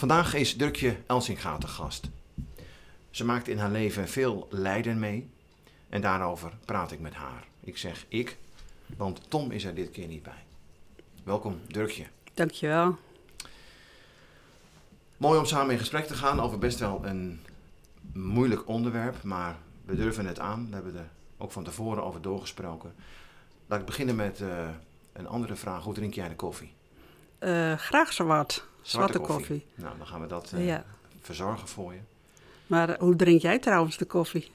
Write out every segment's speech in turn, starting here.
Vandaag is Dirkje Elsinga te gast. Ze maakt in haar leven veel lijden mee en daarover praat ik met haar. Ik zeg ik, want Tom is er dit keer niet bij. Welkom Dirkje. Dankjewel. Mooi om samen in gesprek te gaan over best wel een moeilijk onderwerp, maar we durven het aan. We hebben er ook van tevoren over doorgesproken. Laat ik beginnen met uh, een andere vraag. Hoe drink jij de koffie? Uh, graag zwart. Zwarte, koffie. koffie. Nou, dan gaan we dat uh, ja. verzorgen voor je. Maar hoe drink jij trouwens de koffie?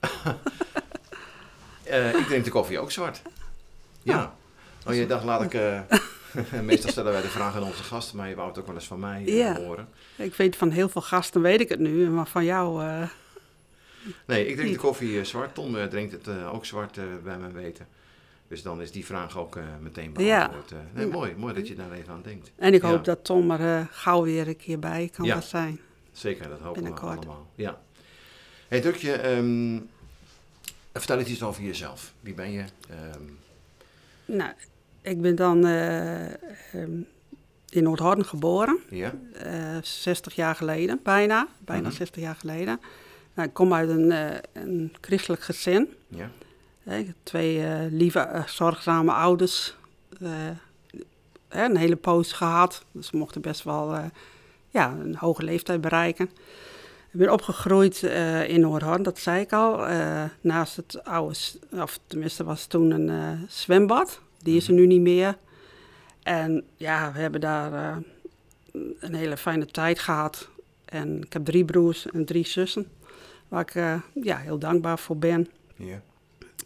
ik drink de koffie ook zwart. Ja. Oh, je dacht, laat ik... Meestal stellen wij de vraag aan onze gasten, maar je wou het ook wel eens van mij ja. horen. Ik weet van heel veel gasten weet ik het nu, maar van jou... Uh... Nee, ik drink de koffie zwart. Tom drinkt het ook zwart bij mijn weten. Dus dan is die vraag ook uh, meteen beantwoord. Ja. Uh, nee, mooi, mooi dat je daar even aan denkt. En ik hoop dat Tom er uh, gauw weer een keer bij kan ja. zijn. Zeker, dat hopen we allemaal. Ja. Hey Drukje, um, vertel eens iets over jezelf. Wie ben je? Um... Nou, ik ben dan um, in Noordhorn geboren. Ja. 60 jaar geleden, bijna. Bijna -huh. 60 jaar geleden. Nou, ik kom uit een, een christelijk gezin. Ja twee uh, lieve, uh, zorgzame ouders. Uh, een hele poos gehad. Dus ze mochten best wel ja, een hoge leeftijd bereiken. Ik ben opgegroeid in Noordhorn, dat zei ik al. naast het oude, of tenminste was toen een zwembad. Die is er nu niet meer. En ja, we hebben daar een hele fijne tijd gehad. En ik heb drie broers en drie zussen. Waar ik ja, heel dankbaar voor ben. Ja.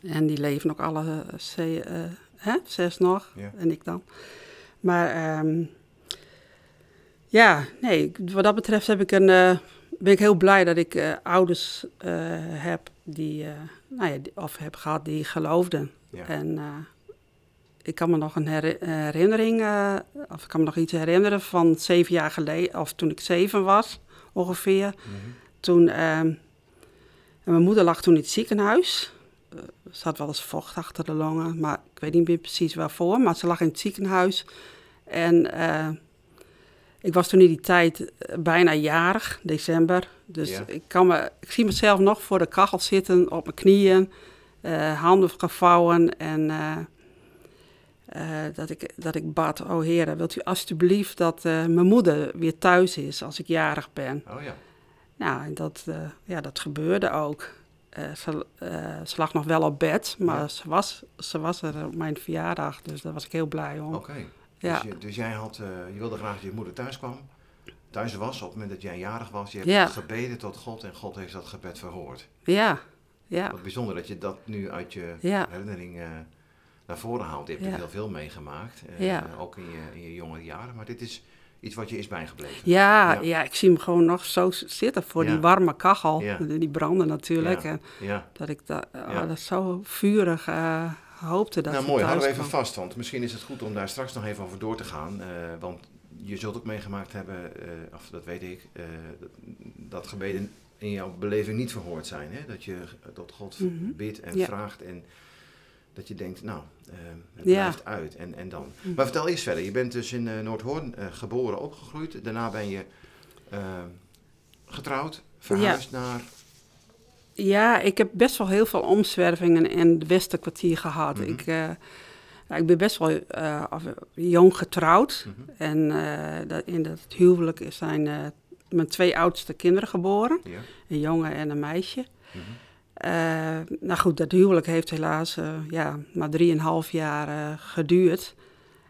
En die leven ook alle uh, hè, zes nog, en ik dan. Maar um, ja, nee, wat dat betreft heb ik een, uh, ben ik heel blij dat ik uh, ouders heb die, nou ja, of heb gehad die geloofden. Ja. En ik kan me nog een herinnering, of ik kan me nog iets herinneren van zeven jaar geleden, of toen ik zeven was ongeveer. Mm -hmm. Toen, ehm, mijn moeder lag toen in het ziekenhuis ze had wel eens vocht achter de longen, maar ik weet niet meer precies waarvoor. Maar ze lag in het ziekenhuis. En uh, ik was toen in die tijd eh, bijna jarig, december. Dus ja. ik, kan me, ik zie mezelf nog voor de kachel zitten, op mijn knieën, uh, handen gevouwen. En dat, ik, dat ik bad, oh heren, wilt u alsjeblieft dat mijn moeder weer thuis is als ik jarig ben? Oh ja. Nou, dat, ja, dat gebeurde ook. Uh, ze, uh, ze, lag nog wel op bed, maar ja. ze, was, ze was er op mijn verjaardag, dus daar was ik heel blij om. Oké, okay. ja. dus, dus, jij had, uh, je wilde graag dat je moeder thuis kwam, thuis was op het moment dat jij jarig was. Je hebt ja. gebeden tot God en God heeft dat gebed verhoord. Ja, ja. Wat bijzonder dat je dat nu uit je herinnering naar voren haalt. Je hebt ja. heel veel meegemaakt, ook in je, in je jonge jaren, maar dit is iets wat je is bijgebleven. Ja, ja, ja. ik zie hem gewoon nog zo zitten voor die warme kachel. Die branden natuurlijk. En dat ik da oh, dat zo vurig uh, hoopte dat Nou mooi, houden we even vast. Want misschien is het goed om daar straks nog even over door te gaan. Uh, want je zult ook meegemaakt hebben, uh, of dat weet ik, dat, dat gebeden in jouw beleving niet verhoord zijn. Hè? Dat je tot God mm -hmm. bidt en vraagt en dat je denkt, nou, uh, het ja. blijft uit. En, en dan. Maar vertel eerst verder. Je bent dus in uh, Noordhoorn uh, geboren, opgegroeid. Daarna ben je getrouwd, verhuisd ja. naar... Ja, ik heb best wel heel veel omzwervingen in het Westerkwartier gehad. Mm -hmm. ik, ik ben best wel jong getrouwd. Mm -hmm. En dat, in dat huwelijk zijn mijn twee oudste kinderen geboren. Ja. Een jongen en een meisje. Mm -hmm. Uh, nou goed, dat huwelijk heeft helaas uh, ja, maar drieënhalf jaar uh, geduurd.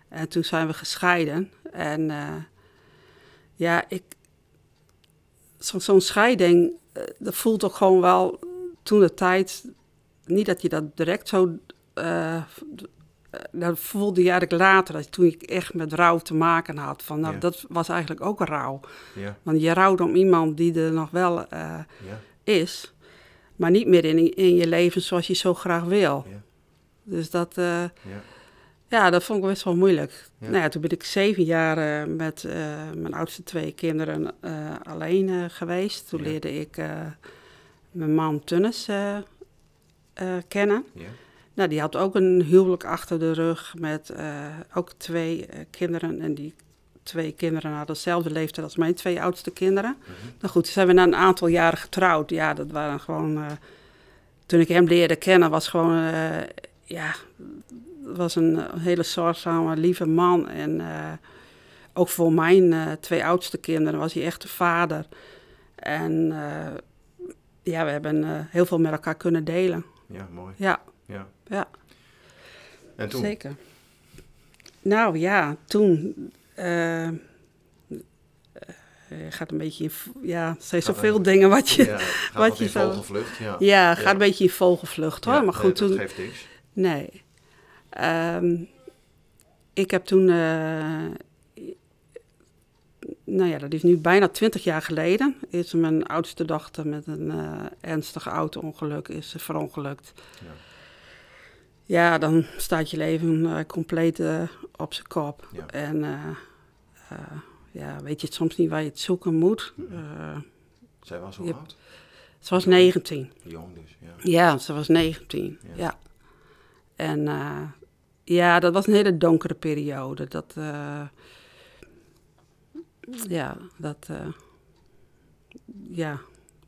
En toen zijn we gescheiden. En ja, ik. Zo'n zo scheiding, dat voelt ook gewoon wel toen de tijd. Niet dat je dat direct zo dat voelde je eigenlijk later, dat toen ik echt met rouw te maken had. Van, nou, dat was eigenlijk ook een rouw. Ja. Want je rouwt om iemand die er nog wel uh, ja. is, maar niet meer in, in je leven zoals je zo graag wil. Dus dat, uh, ja. dat vond ik best wel moeilijk. Nou ja, toen ben ik zeven jaar uh, met mijn oudste twee kinderen alleen geweest. Toen leerde ik mijn man Tunnis kennen. Nou, die had ook een huwelijk achter de rug met ook twee kinderen. En die twee kinderen hadden dezelfde leeftijd als mijn twee oudste kinderen. Mm -hmm. Nou goed, zijn we na een aantal jaren getrouwd. Ja, dat waren gewoon... Uh, toen ik hem leerde kennen, was gewoon... ja, was een hele zorgzame, lieve man. En ook voor mijn twee oudste kinderen was hij echt de vader. En ja, we hebben heel veel met elkaar kunnen delen. Ja, mooi. Ja. Ja. Ja. En toen? Zeker. Nou ja, toen. Uh, gaat een beetje in. Ja, er zijn zoveel dingen wat je. Ja, wat, je in zo. vogelvlucht. Ja, ja gaat een beetje in vogelvlucht hoor. Ja, maar goed, nee, toen. Geeft niks. Nee. Um, ik heb toen. Uh, nou ja, dat is nu bijna twintig jaar geleden. Is mijn oudste dochter met een uh, ernstig auto-ongeluk is verongelukt. Ja. Ja, dan staat je leven uh, compleet uh, op zijn kop. Ja. En uh, ja, weet je het soms niet waar je het zoeken moet. Zij was hoe oud? Ze was 19. Jong dus, ja. Ja, ze was 19. Ja. ja. En ja, dat was een hele donkere periode. Dat, ja, dat, ja.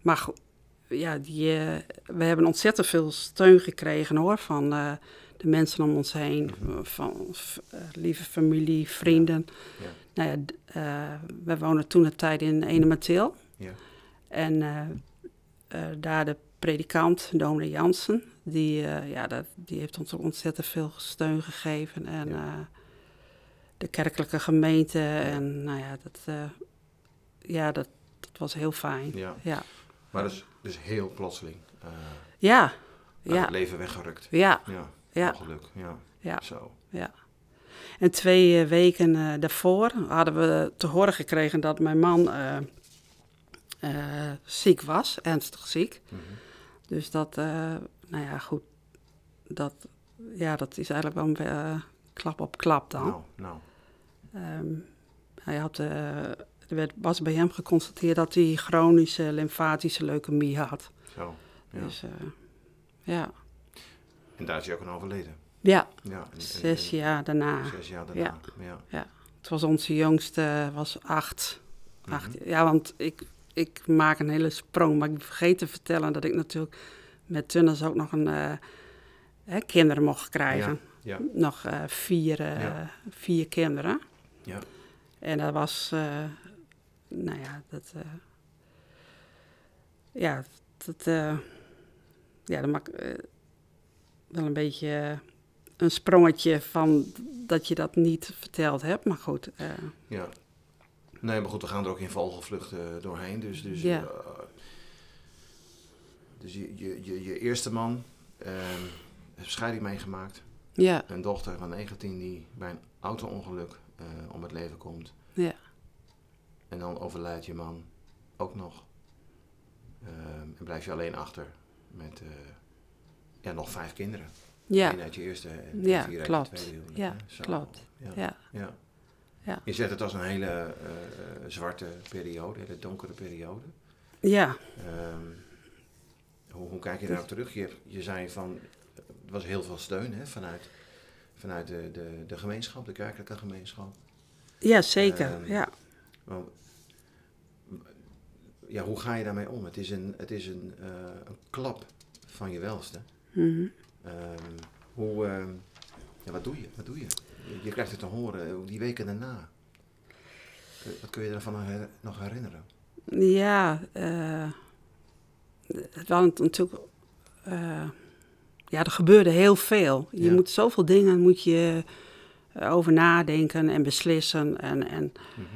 Maar goed ja, die, uh, we hebben ontzettend veel steun gekregen hoor, van uh, de mensen om ons heen, van uh, lieve familie, vrienden. Ja. Nou ja, we woonden toen een tijd in Enemateel. Ja. En daar de predikant, dominee Jansen, die, ja, dat, die heeft ons ook ontzettend veel steun gegeven. En de kerkelijke gemeente. En nou ja, dat, ja, dat, dat was heel fijn. Ja. Maar is dus heel plotseling uh, Ja, het leven weggerukt. ja, Ja, Ja. ongeluk. Ja, ja, zo. ja. En twee eh, weken eh, daarvoor hadden we te horen gekregen dat mijn man eh, eh, ziek was, ernstig ziek. Mhm. Dus dat, eh, nou ja, goed, dat, ja, dat is eigenlijk wel een eh, klap op klap dan. Nou, nou. Ehm, hij had, eh, er werd, was bij hem geconstateerd dat hij chronische lymfatische leukemie had. Zo. Ja. Dus eh, ja. En daar is hij ook aan overleden. ja, Ja, en- zes en- jaar daarna. Zes jaar daarna. Ja. Het was onze jongste, was acht. acht Mhm. Ja, want ik, ik maak een hele sprong. Maar ik vergeet te vertellen dat ik natuurlijk met Tunnels ook nog een eh, hè, kinderen mocht krijgen. Ja. Nog eh, vier, Ja. vier kinderen. Ja. En dat was, nou ja, dat, eh, ja, dat, eh, ja, dat maakt eh, wel een beetje een sprongetje van dat je dat niet verteld hebt. Maar goed, Ja. Nee, maar goed, we gaan er ook in vogelvlucht eh, doorheen. Dus, dus, Ja. dus je, je, je, je eerste man ehm heeft scheiding meegemaakt. ja, Een dochter van 19 die bij een auto-ongeluk om het leven komt. En dan overlijdt je man ook nog. Ehm, en blijf je alleen achter met eh, ja, nog vijf kinderen. ja, Eén uit je eerste en Ja, vier uit klopt. je tweede huwelijk, Ja? Zo. klopt. Ja. ja, Ja. Ja. Je zet het als een hele eh, zwarte periode, hele donkere periode. ja, Ehm, hoe, hoe kijk je daarop terug? Je, je zei van, er was heel veel steun hè, vanuit, vanuit de, de, de gemeenschap, de kerkelijke gemeenschap. ja, zeker. Ehm, ja. Ja, hoe ga je daarmee om? Het is een, het is een, eh, een klap van je welste. Mhm. Ehm, hoe, ehm, ja, wat doe je? Wat doe je? Je, krijgt het te horen, eh, die weken daarna. Wat kun je ervan her- nog herinneren? Ja, eh het was natuurlijk. ja, er gebeurde heel veel. Je Ja. moet zoveel dingen moet je over nadenken en beslissen. En, en, Mhm.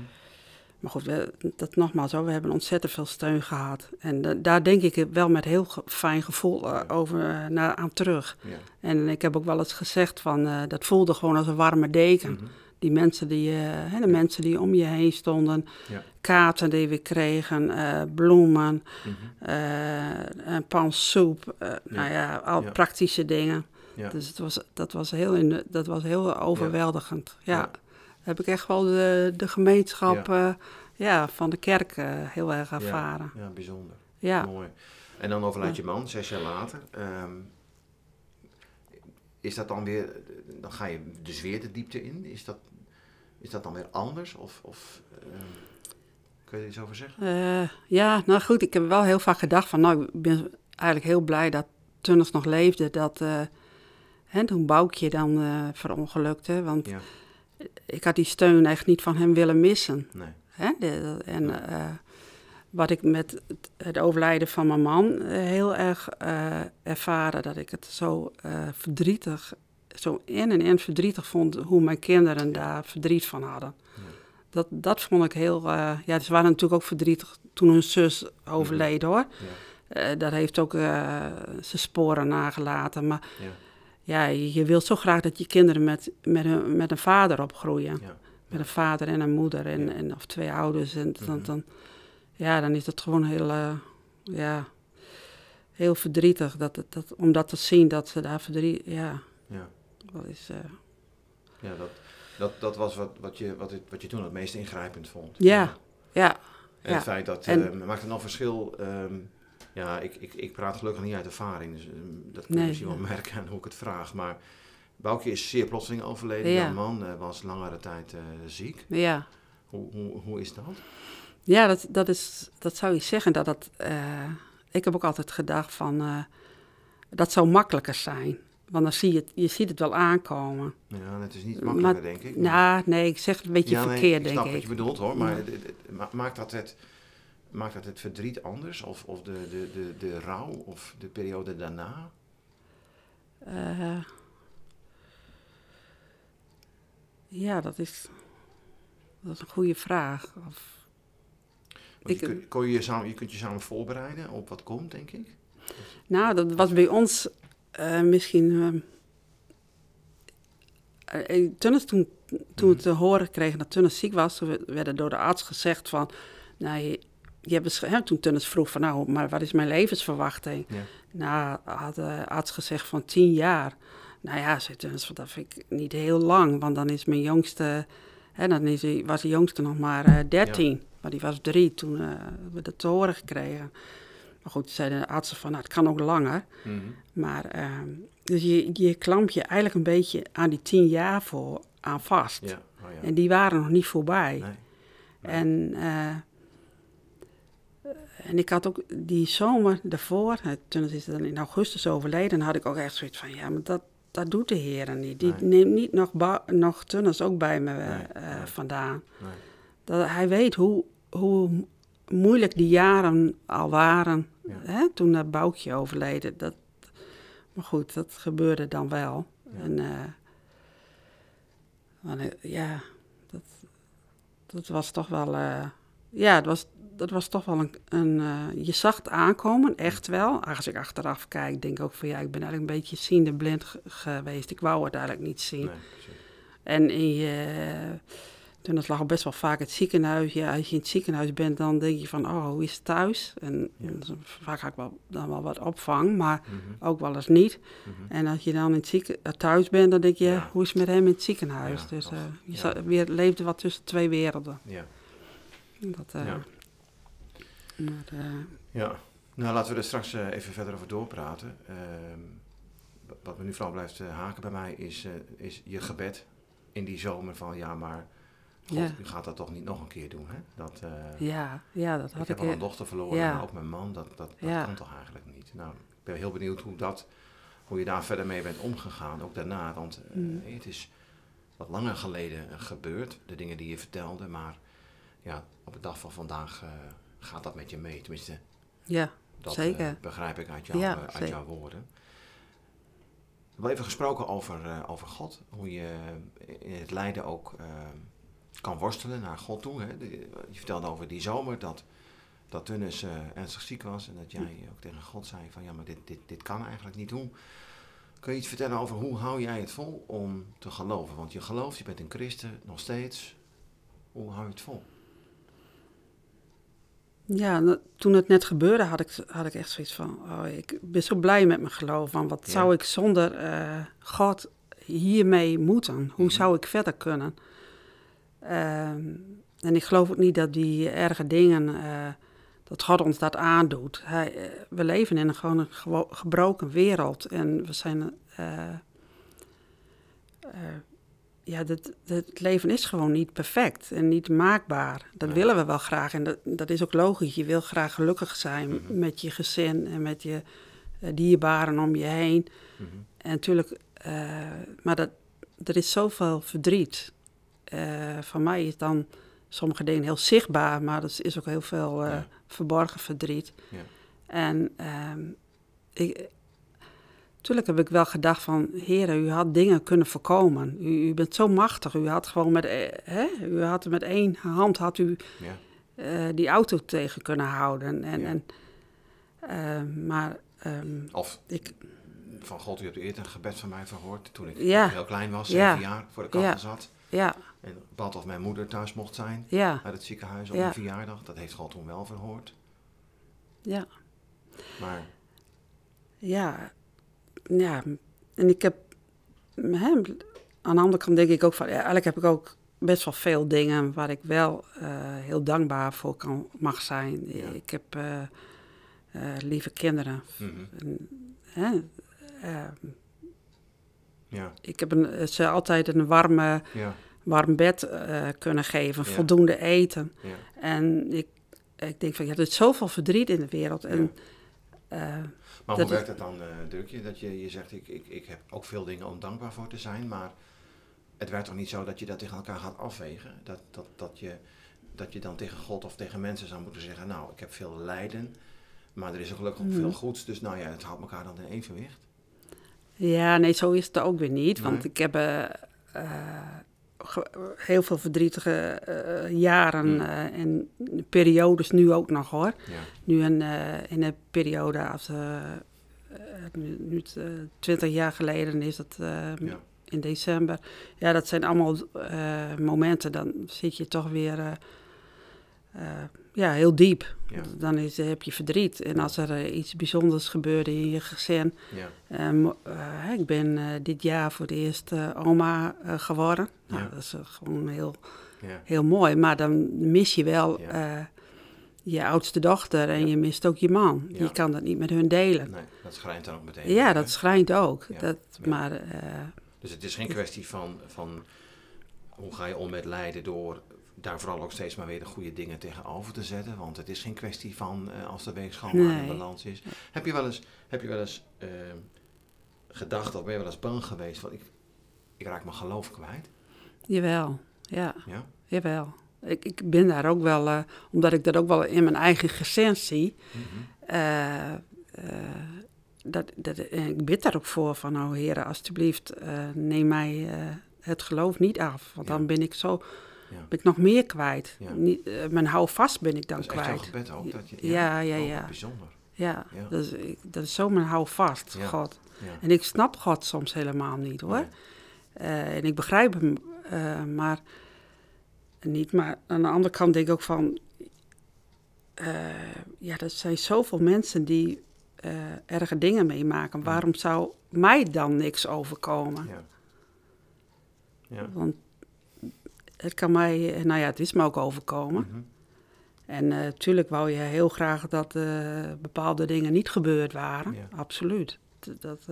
Maar goed, we, dat nogmaals, we hebben ontzettend veel steun gehad. En daar denk ik wel met heel fijn gevoel uh, over naar, aan terug. Ja. En ik heb ook wel eens gezegd van, dat voelde gewoon als een warme deken. Mhm. Die mensen die, de mensen die om je heen stonden, ja. kaarten die we kregen, bloemen, mm -hmm. pan soep, nou ja, al praktische dingen. Dus het was, dat, was heel in, dat was heel overweldigend. Ja. Heb ik echt wel de, de gemeenschap ja. ja van de kerk uh, heel erg ervaren. Ja, bijzonder. Ja. Mooi. En dan overlijdt je man, zes jaar later. Um, is dat dan weer, dan ga je dus weer de diepte in. Is dat, is dat dan weer anders? Of, of um, kun je er iets over zeggen? Uh, ja, nou goed, ik heb wel heel vaak gedacht van, nou, ik ben eigenlijk heel blij dat Tunnels nog leefde. Dat, hè, toen Boukje dan verongelukte. Want ja. Ik had die steun echt niet van hem willen missen. Nee. Hè? De, en uh, wat ik met het, overlijden van mijn man uh, heel erg ervaren, dat ik het zo verdrietig, zo in en in verdrietig vond hoe mijn kinderen daar verdriet van hadden. Ja. Dat, dat vond ik heel, ja, ze waren natuurlijk ook verdrietig toen hun zus overleed hoor. Ja. dat heeft ook zijn sporen nagelaten, maar... Ja ja, je wilt zo graag dat je kinderen met, met, een, met een vader opgroeien. Ja. Met een vader en een moeder en, en of twee ouders. En dan, mhm. dan, ja, dan is het gewoon heel, uh, ja, heel verdrietig dat, dat, om dat te zien dat ze daar verdriet. Ja, ja. dat is. Uh, ja, dat, dat, dat was wat, wat, je, wat, het, wat je toen het meest ingrijpend vond. Ja, ja. En het feit dat, en, uh, maakt het nog verschil. Um, ja, ik, ik, ik praat gelukkig niet uit ervaring, dus ehm, dat kun je misschien wel merken aan hoe ik het vraag. Maar Boukje is zeer plotseling overleden. Ja. Jouw man uh, was langere tijd uh, ziek. Ja. Hoe, hoe, hoe is dat? Ja, dat, dat, is, dat zou je zeggen. Dat dat, uh, ik heb ook altijd gedacht van, dat zou makkelijker zijn. Want dan zie je het, je ziet het wel aankomen. Ja, het is niet makkelijker, denk ik. Nou, nee, ik zeg het een beetje verkeerd, nee, ik denk ik. Ik snap wat je bedoelt, hoor. Maar maakt dat het maakt dat het verdriet anders? Of, of de, de, de, de rouw of de periode daarna? Uh, ja, dat is, dat is een goede vraag. Of, ik, je, kon je, samen, je kunt je samen voorbereiden op wat komt, denk ik? Nou, dat was bij ons uh, misschien... Uh, toen, toen, toen we mhm. te horen kregen dat Tunis ziek was, werden door de arts gezegd van... Nou, je hebt, hè, toen Tunnis vroeg van nou, maar wat is mijn levensverwachting? Ja. Nou, had de arts gezegd van tien jaar. Nou ja, zei Tunnis, dat vind ik niet heel lang, want dan is mijn jongste, hè, dan is hij, was de jongste nog maar uh, dertien. Maar die was drie toen uh, we dat te horen gekregen. Maar goed, zeiden de artsen van, nou, het kan ook langer. Mm -hmm. Maar, uh, dus je, je klamp je eigenlijk een beetje aan die tien jaar voor aan vast. Ja. Oh, ja. En die waren nog niet voorbij. Nee. Nee. En uh, en ik had ook die zomer daarvoor, toen is het dan in augustus overleden, had ik ook echt zoiets van, ja, maar dat, dat doet de Heer niet. Die neemt niet nog, nog tunnels ook bij me uh, vandaan. Nee. Dat, hij weet hoe, hoe moeilijk die jaren al waren ja. hè, toen dat boukje overleden. Dat, maar goed, dat gebeurde dan wel. Ja. En uh, ja, dat, dat was toch wel... Uh, ja, het was, dat was toch wel een. een uh, je zag het aankomen, echt wel. Als ik achteraf kijk, denk ik ook van ja, ik ben eigenlijk een beetje ziende blind geweest. Ik wou het eigenlijk niet zien. Nee, en in je. Toen dat lag al best wel vaak het ziekenhuis. Ja, als je in het ziekenhuis bent, dan denk je van, oh, hoe is het thuis? En, vaak ga ik wel, dan wel wat opvang, maar mhm. ook wel eens niet. Mhm. En als je dan in het zieken, uh, thuis bent, dan denk je, hoe is het met hem in het ziekenhuis? dus uh, je ja. weer, leefde wat tussen twee werelden. Ja. Dat, uh, maar, uh... Ja, nou laten we er straks uh, even verder over doorpraten. Uh, wat me nu vooral blijft eh, haken bij mij is, is je gebed in die zomer van ja, maar God, ja. u gaat dat toch niet nog een keer doen, hè? Dat, ja, ja, dat had ik. Ik heb al een dochter verloren, ja. maar ook mijn man, dat, dat, dat ja. kan toch eigenlijk niet. Nou, ik ben heel benieuwd hoe, dat, hoe je daar verder mee bent omgegaan, ook daarna. Want mm. het is wat langer geleden gebeurd, de dingen die je vertelde, maar ja, op de dag van vandaag gaat dat met je mee. Tenminste, ja, dat zeker. Uh, begrijp ik uit, jou, ja, uh, uit jouw woorden. We hebben even gesproken over, uh, over God. Hoe je in het lijden ook kan worstelen naar God toe. Hè. je vertelde over die zomer dat, dat Tunnis uh, ernstig ziek was en dat jij ook tegen God zei van ja, maar dit, dit, dit kan eigenlijk niet. Hoe, kun je iets vertellen over hoe hou jij het vol om te geloven? Want je gelooft, je bent een christen, nog steeds. Hoe hou je het vol? Ja, toen het net gebeurde had ik, had ik echt zoiets van, oh, ik ben zo blij met mijn geloof. Want wat zou ik zonder uh, God hiermee moeten? Hoe mhm. zou ik verder kunnen? Ehm, en ik geloof ook niet dat die erge dingen, uh, dat God ons dat aandoet. Hij, eh, we leven in een gewoon een gebroken wereld en we zijn ja, dat, het leven is gewoon niet perfect en niet maakbaar. Dat willen we wel graag en dat, dat is ook logisch. Je wil graag gelukkig zijn mhm. met je gezin en met je uh, dierbaren om je heen. Mhm. En natuurlijk, uh, maar dat, er is zoveel verdriet. Uh, van mij is dan sommige dingen heel zichtbaar, maar er is ook heel veel verborgen verdriet. Ja. En ehm, ik, Tuurlijk heb ik wel gedacht van, heren, u had dingen kunnen voorkomen. U, u bent zo machtig. U had gewoon met, eh, hè, u had met één hand had u ja. uh, die auto tegen kunnen houden. En, en, uh, maar, um, of ik, van God, u hebt eerder een gebed van mij verhoord toen ik ja. heel klein was, zeven jaar, voor de kachel zat. Ja. En bad of mijn moeder thuis mocht zijn ja. uit het ziekenhuis op een verjaardag. Dat heeft God toen wel verhoord. Ja. Maar... Ja, ja, en ik heb, hè, aan de andere kant denk ik ook van, ja, eigenlijk heb ik ook best wel veel dingen waar ik wel uh, heel dankbaar voor kan, mag zijn. Ik heb uh, uh, lieve kinderen. Mm -hmm. hè, ja. Ik heb een, ze altijd een warme, ja. warm bed kunnen geven, voldoende eten. En ik, ik denk van, ja, er is zoveel verdriet in de wereld. En, maar hoe werkt het dan, uh, Dirkje? Dat je, je zegt, ik, ik, ik heb ook veel dingen om dankbaar voor te zijn, maar het werkt toch niet zo dat je dat tegen elkaar gaat afwegen? Dat, dat, dat, je, dat je dan tegen God of tegen mensen zou moeten zeggen, nou, ik heb veel lijden, maar er is ook gelukkig ook veel mhm. goeds, dus nou ja, het houdt elkaar dan in evenwicht. Ja, nee, zo is het ook weer niet, want ik heb... Uh, heel veel verdrietige uh, jaren mm. uh, en periodes nu ook nog hoor. Ja. Nu in, uh, in een periode, als, nu, nu twintig jaar geleden is dat ja. in december. Ja, dat zijn allemaal momenten, dan zit je toch weer ja, heel diep. Dan is, heb je verdriet. En als er uh, iets bijzonders gebeurde in je gezin. Ja. Um, uh, ik ben uh, dit jaar voor de eerst oma geworden. Nou, dat is gewoon heel, heel mooi. Maar dan mis je wel je oudste dochter en je mist ook je man. Je kan dat niet met hun delen. Nee, dat schrijnt dan ook meteen. Ja, dat schrijnt ook. Dat, maar, dus het is geen kwestie van, van hoe ga je om met lijden door daar vooral ook steeds maar weer de goede dingen tegenover te zetten. Want het is geen kwestie van uh, als de weegschaal nee. in balans is. Heb je wel eens, heb je wel eens uh, gedacht of ben je wel eens bang geweest van ik, ik raak mijn geloof kwijt? Jawel, ja. ja? Jawel. Ik, ik ben daar ook wel, uh, omdat ik dat ook wel in mijn eigen gezin zie. Mm -hmm. dat, dat, ik bid daar ook voor van, oh heren, alstublieft, neem mij het geloof niet af. Want dan ben ik zo ja. ben ik nog meer kwijt. Niet, uh, mijn houvast ben ik dan dat is kwijt. gebed ook? Dat je, ja, ja, ja. Oh, bijzonder. Ja, Dat, is, dat is zo mijn houvast, God. En ik snap God soms helemaal niet hoor. Uh, en ik begrijp hem, uh, maar niet. Maar aan de andere kant denk ik ook van... ja, er zijn zoveel mensen die erge dingen meemaken. Waarom zou mij dan niks overkomen? Ja. Ja. Want het kan mij, eh, nou ja, het is me ook overkomen. Mhm. En natuurlijk eh, wou je heel graag dat uh, bepaalde dingen niet gebeurd waren. Absoluut. Dat,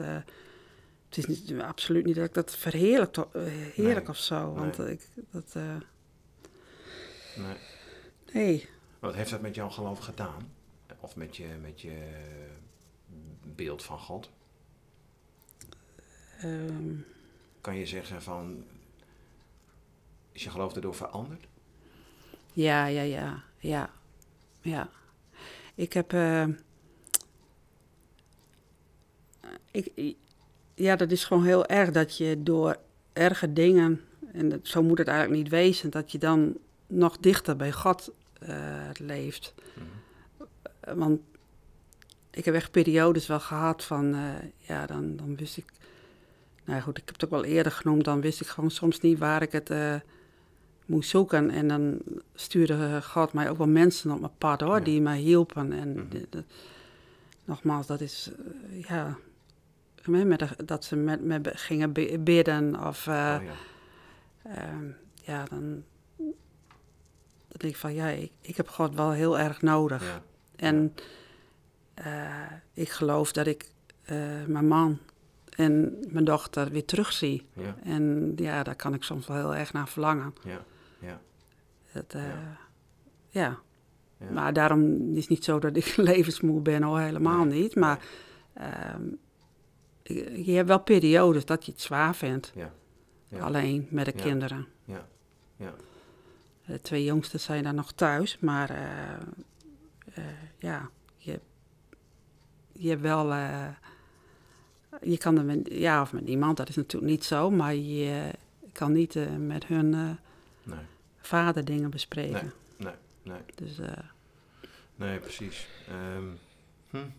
het is niet, absoluut niet dat ik dat verheerlijk heerlijk nee. of zo. Want ik, dat... nee. nee. Wat heeft dat met jouw geloof gedaan? Of met je, met je beeld van God? Um, kan je zeggen van is je geloof erdoor veranderd? Ja, ja, ja, ja, ja. Ik heb. Uh, ik, ja, dat is gewoon heel erg dat je door erge dingen en dat, zo moet het eigenlijk niet wezen, dat je dan nog dichter bij God uh, leeft. Mhm. Want ik heb echt periodes wel gehad van, uh, ja, dan, dan wist ik, nou goed, ik heb het ook wel eerder genoemd, dan wist ik gewoon soms niet waar ik het uh, moest zoeken. En dan stuurde God mij ook wel mensen op mijn pad hoor, Ja. die mij hielpen. En Mhm. de- de- nogmaals, dat is, eh, ja, met, de- dat ze met me gingen bi- bidden of, eh, oh, ja. ehm, ja, dan, dan denk ik van, ja, ik, ik heb God wel heel erg nodig. Ja. En eh, ik geloof dat ik mijn man en mijn dochter weer terugzie. Ja. En ja, daar kan ik soms wel heel erg naar verlangen. Ja. Ja. Dat, eh, Ja. ja. Ja. maar daarom is het niet zo dat ik levensmoe ben, hoor, helemaal Nee, niet. Maar ehm, je hebt wel periodes dat je het zwaar vindt. Ja. Alleen met de kinderen. Ja. Ja. De twee jongsten zijn dan nog thuis, maar eh, eh, ja, je, je hebt wel. je kan er met, ja, of met niemand, dat is natuurlijk niet zo, maar je kan niet met hun Nee. vader dingen bespreken. Nee. Nee. Dus eh, Nee, precies. Ehm, hm.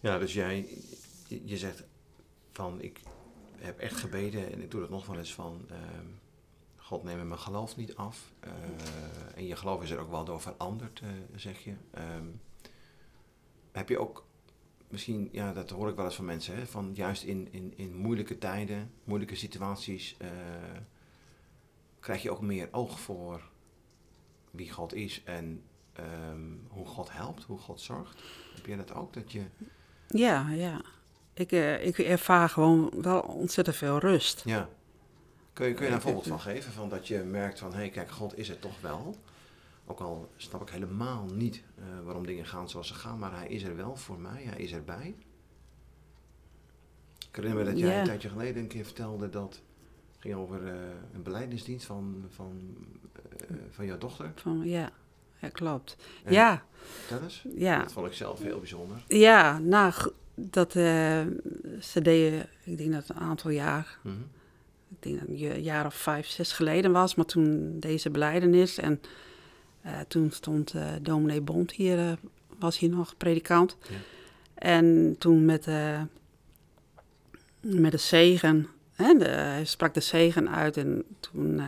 Ja, dus jij, je, je zegt van ik heb echt gebeden en ik doe dat nog wel eens van ehm, God neem mijn geloof niet af. Eh, en je geloof is er ook wel door veranderd, eh, zeg je. Ehm, heb je ook misschien, ja, dat hoor ik wel eens van mensen, hè, van juist in, in, in moeilijke tijden, moeilijke situaties, krijg je ook meer oog voor wie God is en ehm, hoe God helpt, hoe God zorgt. Heb jij dat ook? Dat je, ja, ja. Ik, eh, ik ervaar gewoon wel ontzettend veel rust. ja. Kun je, kun je daar een voorbeeld van geven? Van dat je merkt van, hé hey, kijk, God is er toch wel. Ook al snap ik helemaal niet eh, waarom dingen gaan zoals ze gaan, maar hij is er wel voor mij, hij is erbij. Ik herinner me dat jij Ja. een tijdje geleden een keer vertelde dat ging over eh, een beleidingsdienst van, van, eh, van jouw dochter. Van, ja, ja, klopt. En Ja, eens. ja. Dat vond ik zelf heel bijzonder. Ja, nou, dat eh, ze deden, ik denk dat een aantal jaar, Mhm. ik denk dat een jaar of vijf, zes geleden was, maar toen deze beleidenis. En toen stond dominee Bond hier, was hier nog predikant. Ja. En toen met, met de zegen, hè, de, hij sprak de zegen uit en toen eh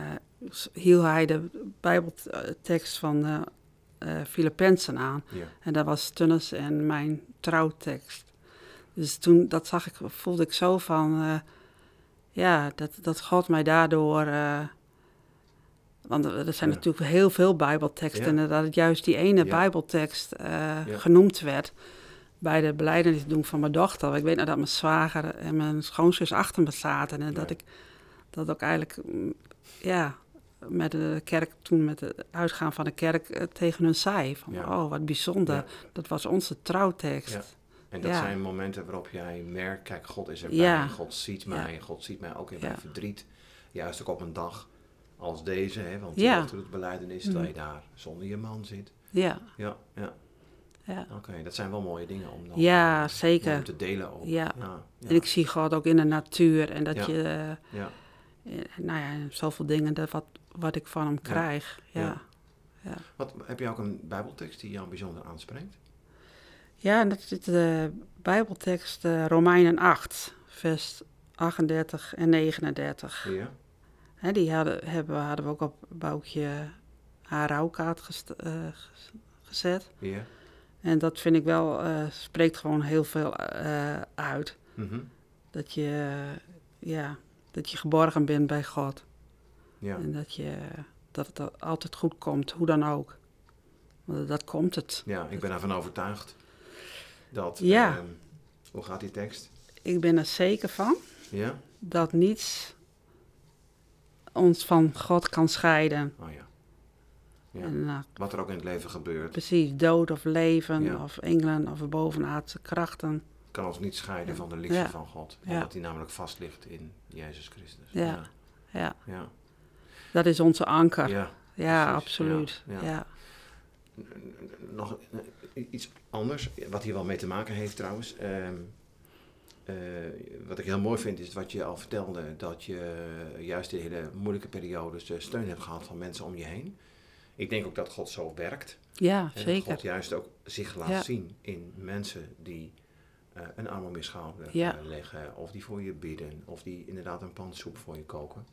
hield hij de bijbeltekst van eh eh Filippenzen aan. Ja. En dat was Tunnes en mijn trouwtekst. Dus toen, dat zag ik, voelde ik zo van, ja, dat, dat God mij daardoor, want er zijn Ja. natuurlijk heel veel bijbelteksten, Ja. en dat het juist die ene Ja. bijbeltekst genoemd werd bij de beleidenis doen van mijn dochter. Ik weet nog dat mijn zwager en mijn schoonzus achter me zaten en dat ik dat ook eigenlijk, mm, ja, met de kerk, toen met het uitgaan van de kerk eh, tegen hun zei. Van, Ja. oh, wat bijzonder. Ja. Dat was onze trouwtekst. Ja. En dat zijn momenten waarop jij merkt, kijk, God is erbij. God ziet mij, God ziet mij ook in mijn verdriet. Juist ook op een dag als deze, hè, want Ja. het beleidenis, terwijl je daar zonder je man zit. Ja, Ja, ja, ja. oké, dat zijn wel mooie dingen om dan Ja, eh, zeker. om te delen ook. Ja. En ik zie God ook in de natuur en dat je, ja. eh, nou ja, zoveel dingen, dat wat, wat ik van hem krijg. Ja. Ja. Wat, heb je ook een bijbeltekst die jou bijzonder aanspreekt? Ja, dat is de Bijbeltekst eh, Romeinen 8, vers 38 en 39. Ja, Hè, die hadden, hebben, hadden we ook op Boukje haar rouwkaart gest- ges- gezet. ja. En dat vind ik wel, eh, spreekt gewoon heel veel eh, uit. Mhm. Dat je, ja, dat je geborgen bent bij God. ja. En dat, je, dat het altijd goed komt, hoe dan ook. Want dat komt het. ja, ik ben ervan overtuigd dat, Ja. ehm, hoe gaat die tekst? Ik ben er zeker van Ja? dat niets ons van God kan scheiden. Oh ja. Ja. En, eh, Wat er ook in het leven gebeurt, precies, dood of leven, Ja. of engelen of bovenaardse krachten. kan ons niet scheiden van de liefde Ja. van God. Omdat die namelijk vast ligt in Jezus Christus. Ja. Ja. Ja, dat is onze anker. Ja, absoluut. ja. Nog eh, iets anders, wat hier wel mee te maken heeft trouwens. Ehm, wat ik heel mooi vind is wat je al vertelde, dat je juist in hele moeilijke periodes steun hebt gehad van mensen om je heen. Ik denk ook dat God zo werkt. Ja, zeker. Dat God juist ook zich laat zien in mensen die een arm om je schouder leggen, of die voor je bidden, of die inderdaad een pan soep voor je koken.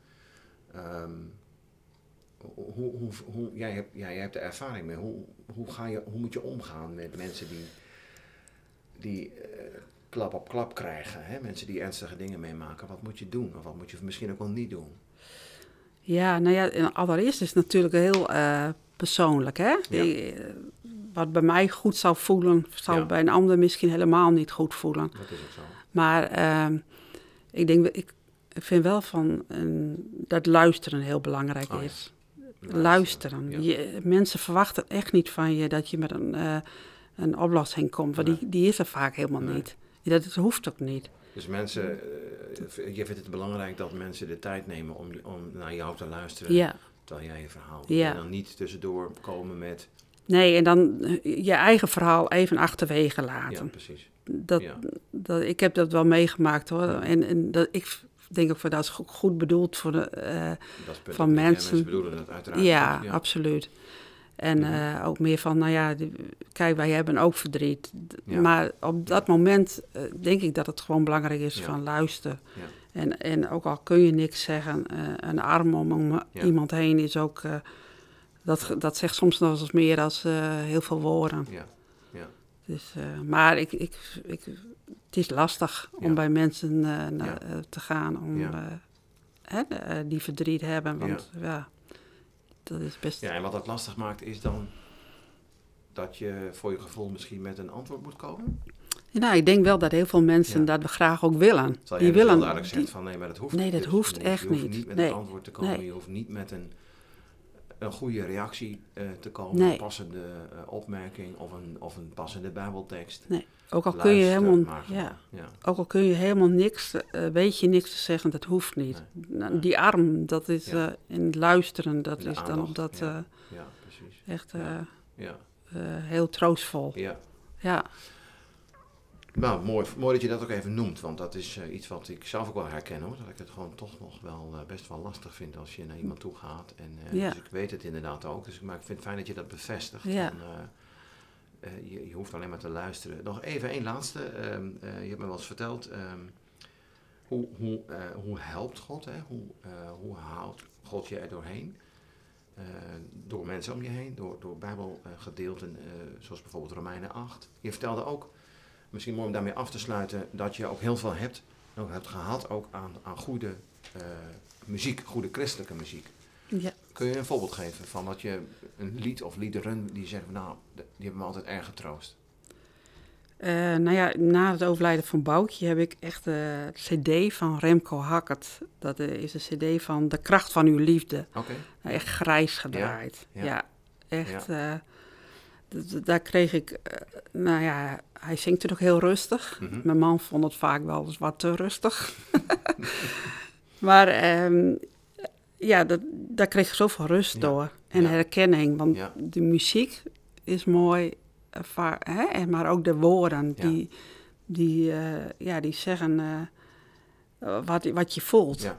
Um, hoe, hoe, hoe, jij, hebt, jij hebt er ervaring mee. Hoe, hoe, ga je, hoe moet je omgaan met mensen die, die uh, klap op klap krijgen? Hè? Mensen die ernstige dingen meemaken. Wat moet je doen? Of wat moet je misschien ook wel niet doen? Ja, nou ja, allereerst is het natuurlijk heel uh, persoonlijk. Hè? Uh, wat bij mij goed zou voelen, zou ja. bij een ander misschien helemaal niet goed voelen. Dat is ook zo. Maar ehm, ik denk, ik vind wel van dat luisteren heel belangrijk Oh is luisteren. Je, mensen verwachten echt niet van je dat je met een, uh, een oplossing komt, want die, die is er vaak helemaal Nee. niet. Dat, dat hoeft ook niet. Dus mensen, uh, je vindt het belangrijk dat mensen de tijd nemen om, om naar jou te luisteren Ja. terwijl jij je verhaal Ja. En dan niet tussendoor komen met, Nee, en dan eh, je eigen verhaal even achterwege ja laten. precies. dat, ja. dat, ik heb dat wel meegemaakt hoor. Ja. En, en dat, ik denk ook van dat is go- goed bedoeld voor de, eh, Dat is Van mensen- Mensen bedoelen dat uiteraard ja, absoluut. En Mhm. eh, ook meer van, nou ja, die- kijk, wij hebben ook verdriet. Ja. Maar op dat moment eh, denk ik dat het gewoon belangrijk is Ja. van luister. Ja. En, en ook al kun je niks zeggen, eh, een arm om, iemand heen is ook... dat, dat zegt soms nog eens meer dan heel veel woorden. Ja, ja. Dus, maar ik, ik, ik, het is lastig om bij mensen na- te gaan om, hè, die verdriet hebben. Want ja, dat is best... ja, en wat dat lastig maakt is dan dat je voor je gevoel misschien met een antwoord moet komen. Nou, ik denk wel dat heel veel mensen Ja. dat we graag ook willen. Die dus willen. heel duidelijk zegt van nee, maar dat hoeft Nee, niet. dat Dus hoeft echt je hoeft niet. niet met Nee. een antwoord te komen. Nee. Je hoeft niet met een, een goede reactie eh, te komen. Nee. Een passende eh, opmerking of een, of een passende bijbeltekst. nee, ook al kun je helemaal, maar ja, ja. ook al kun je helemaal niks, eh, weet je niks te zeggen, dat hoeft niet. Nou, Die arm, dat is Ja. in het luisteren, dat De is dan op dat ja. Ja, precies. echt heel troostvol. ja. Ja, Nou, mooi, mooi dat je dat ook even noemt, want dat is eh, iets wat ik zelf ook wel herken hoor. Dat ik het gewoon toch nog wel eh, best wel lastig vind als je naar iemand toe gaat. En, eh, Ja. Dus ik weet het inderdaad ook, dus, maar ik vind het fijn dat je dat bevestigt. Ja. Je, je hoeft alleen maar te luisteren. Nog even één laatste. ehm, eh, je hebt me wel eens verteld, ehm, hoe, hoe, hoe helpt God? Hè? Hoe, hoe houdt God je er doorheen? Door mensen om je heen, door, door bijbelgedeelten, eh, zoals bijvoorbeeld Romeinen 8. Je vertelde ook, misschien mooi om daarmee af te sluiten, dat je ook heel veel hebt, ook hebt gehad ook aan, aan goede eh, muziek, goede christelijke muziek. ja. Kun je een voorbeeld geven van wat je, een lied of liederen die zeggen, nou, die hebben me altijd erg getroost. Eh, nou ja, na het overlijden van Boukje heb ik echt de cd van Remco Hackert. Dat eh, is een cd van De kracht van uw liefde. Oké, echt grijs gedraaid. ja. Ja, echt. eh, daar kreeg ik, eh, nou ja, hij zingt het ook heel rustig. Mhm. Mijn man vond het vaak wel eens wat te rustig. maar ehm, ja, dat, daar kreeg ik zoveel rust Ja. door. En Ja. herkenning, want Ja. de muziek is mooi, eh, hè? maar ook de woorden die, die, eh, ja, die zeggen wat, wat je voelt.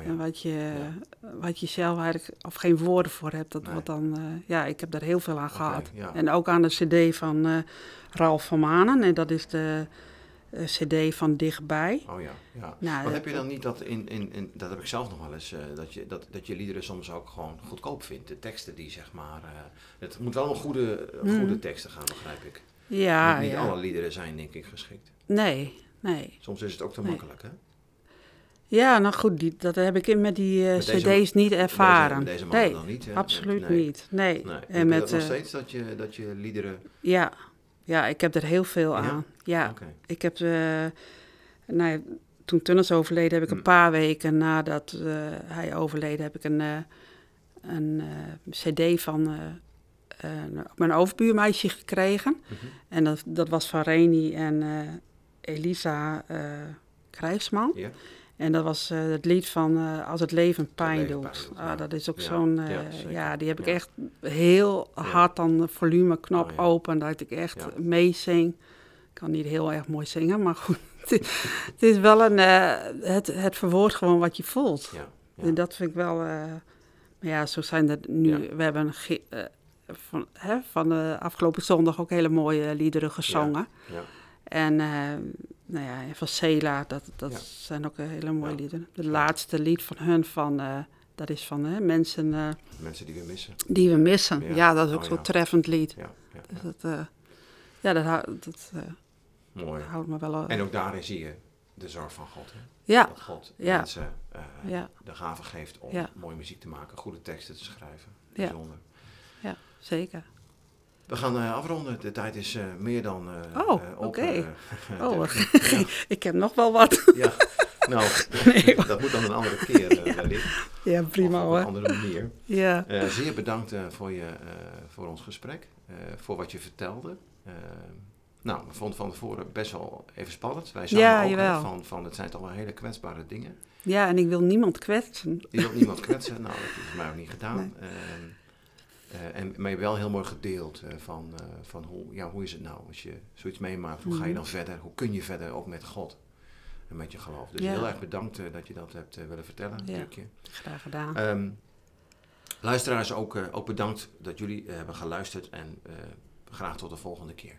Ja. Oh, En wat je, Ja. wat je zelf eigenlijk, of geen woorden voor hebt, dat Nee. wordt dan, eh, ja, ik heb daar heel veel aan gehad. ja. En ook aan de cd van eh Ralf van Manen, en dat is de eh, cd van Dichtbij. Oh ja, ja. Nou, Maar dat- heb je dan niet dat in, in, in dat heb ik zelf nog wel eens, dat, je, dat, dat je liederen soms ook gewoon goedkoop vindt. De teksten die zeg maar, het moet wel om goede, Mhm. goede teksten gaan, begrijp ik. Ja, niet niet alle liederen zijn denk ik geschikt. Nee, nee. Soms is het ook te Nee. makkelijk hè. Ja, nou goed, die, dat heb ik met die eh, Met deze- cd's niet ervaren. Met deze, met deze nee, dan niet hè. absoluut nee. niet. Nee. Nee. En je met, dat nog eh, steeds dat je, dat je liederen, ja. ja, ik heb er heel veel aan. Ja. Ik heb, eh, nou, toen Tunnels overleden, heb ik Mm. een paar weken nadat hij overleden, heb ik een, een cd van mijn overbuurmeisje gekregen. Mhm. En dat, dat was van Reni en Elisa Krijsman. Ja. En dat was eh, het lied van eh, Als het leven pijn leven doet. pijn doet, Ah, ja. dat is ook Ja, zo'n, eh, ja, die heb ik echt heel hard dan de volumeknop Oh, open, dat ik echt meezing. kan niet heel erg mooi zingen, maar goed. het is wel een, het, het verwoord gewoon wat je voelt. En dat vind ik wel, ja, zo zijn er nu, we hebben van, hè, van de afgelopen zondag ook hele mooie liederen gezongen. Ja. En nou ja, van Sela, dat, dat zijn ook hele mooie liederen. De laatste lied van hun, van, uh, dat is van hè, mensen... Uh, mensen die we missen. Die we missen, ja, dat is ook oh, zo'n treffend lied. Ja, ja, dus dat, uh, ja, dat, dat Mooi. houdt me wel... en ook daarin zie je de zorg van God. Hè? Ja. Dat God mensen de gave geeft om mooie muziek te maken, goede teksten te schrijven. Bijzonder. Ja, zeker. We gaan uh, afronden. De tijd is uh, meer dan uh, Oh, oké. Okay. oh, ik heb nog wel wat. ja, nou, nee, dat moet dan een andere keer ja. Ja, prima hoor. Op een andere manier. ja. zeer bedankt voor, je, voor ons gesprek, voor wat je vertelde. nou, we vonden van tevoren best wel even spannend. Wij zagen ja, ook van, van, het zijn toch wel hele kwetsbare dingen. Ja, en ik wil niemand kwetsen. Je wilt niemand kwetsen? nou, dat is mij ook niet gedaan. Nee. Ehm, uh, en, maar je wel heel mooi gedeeld uh, van, uh, van hoe, ja, hoe is het nou als je zoiets meemaakt? Hoe ga je mhm. dan verder? Hoe kun je verder ook met God en met je geloof? Dus heel erg bedankt dat je dat hebt willen vertellen. Ja, graag gedaan. Um, luisteraars ook, ook bedankt dat jullie hebben geluisterd en graag tot de volgende keer.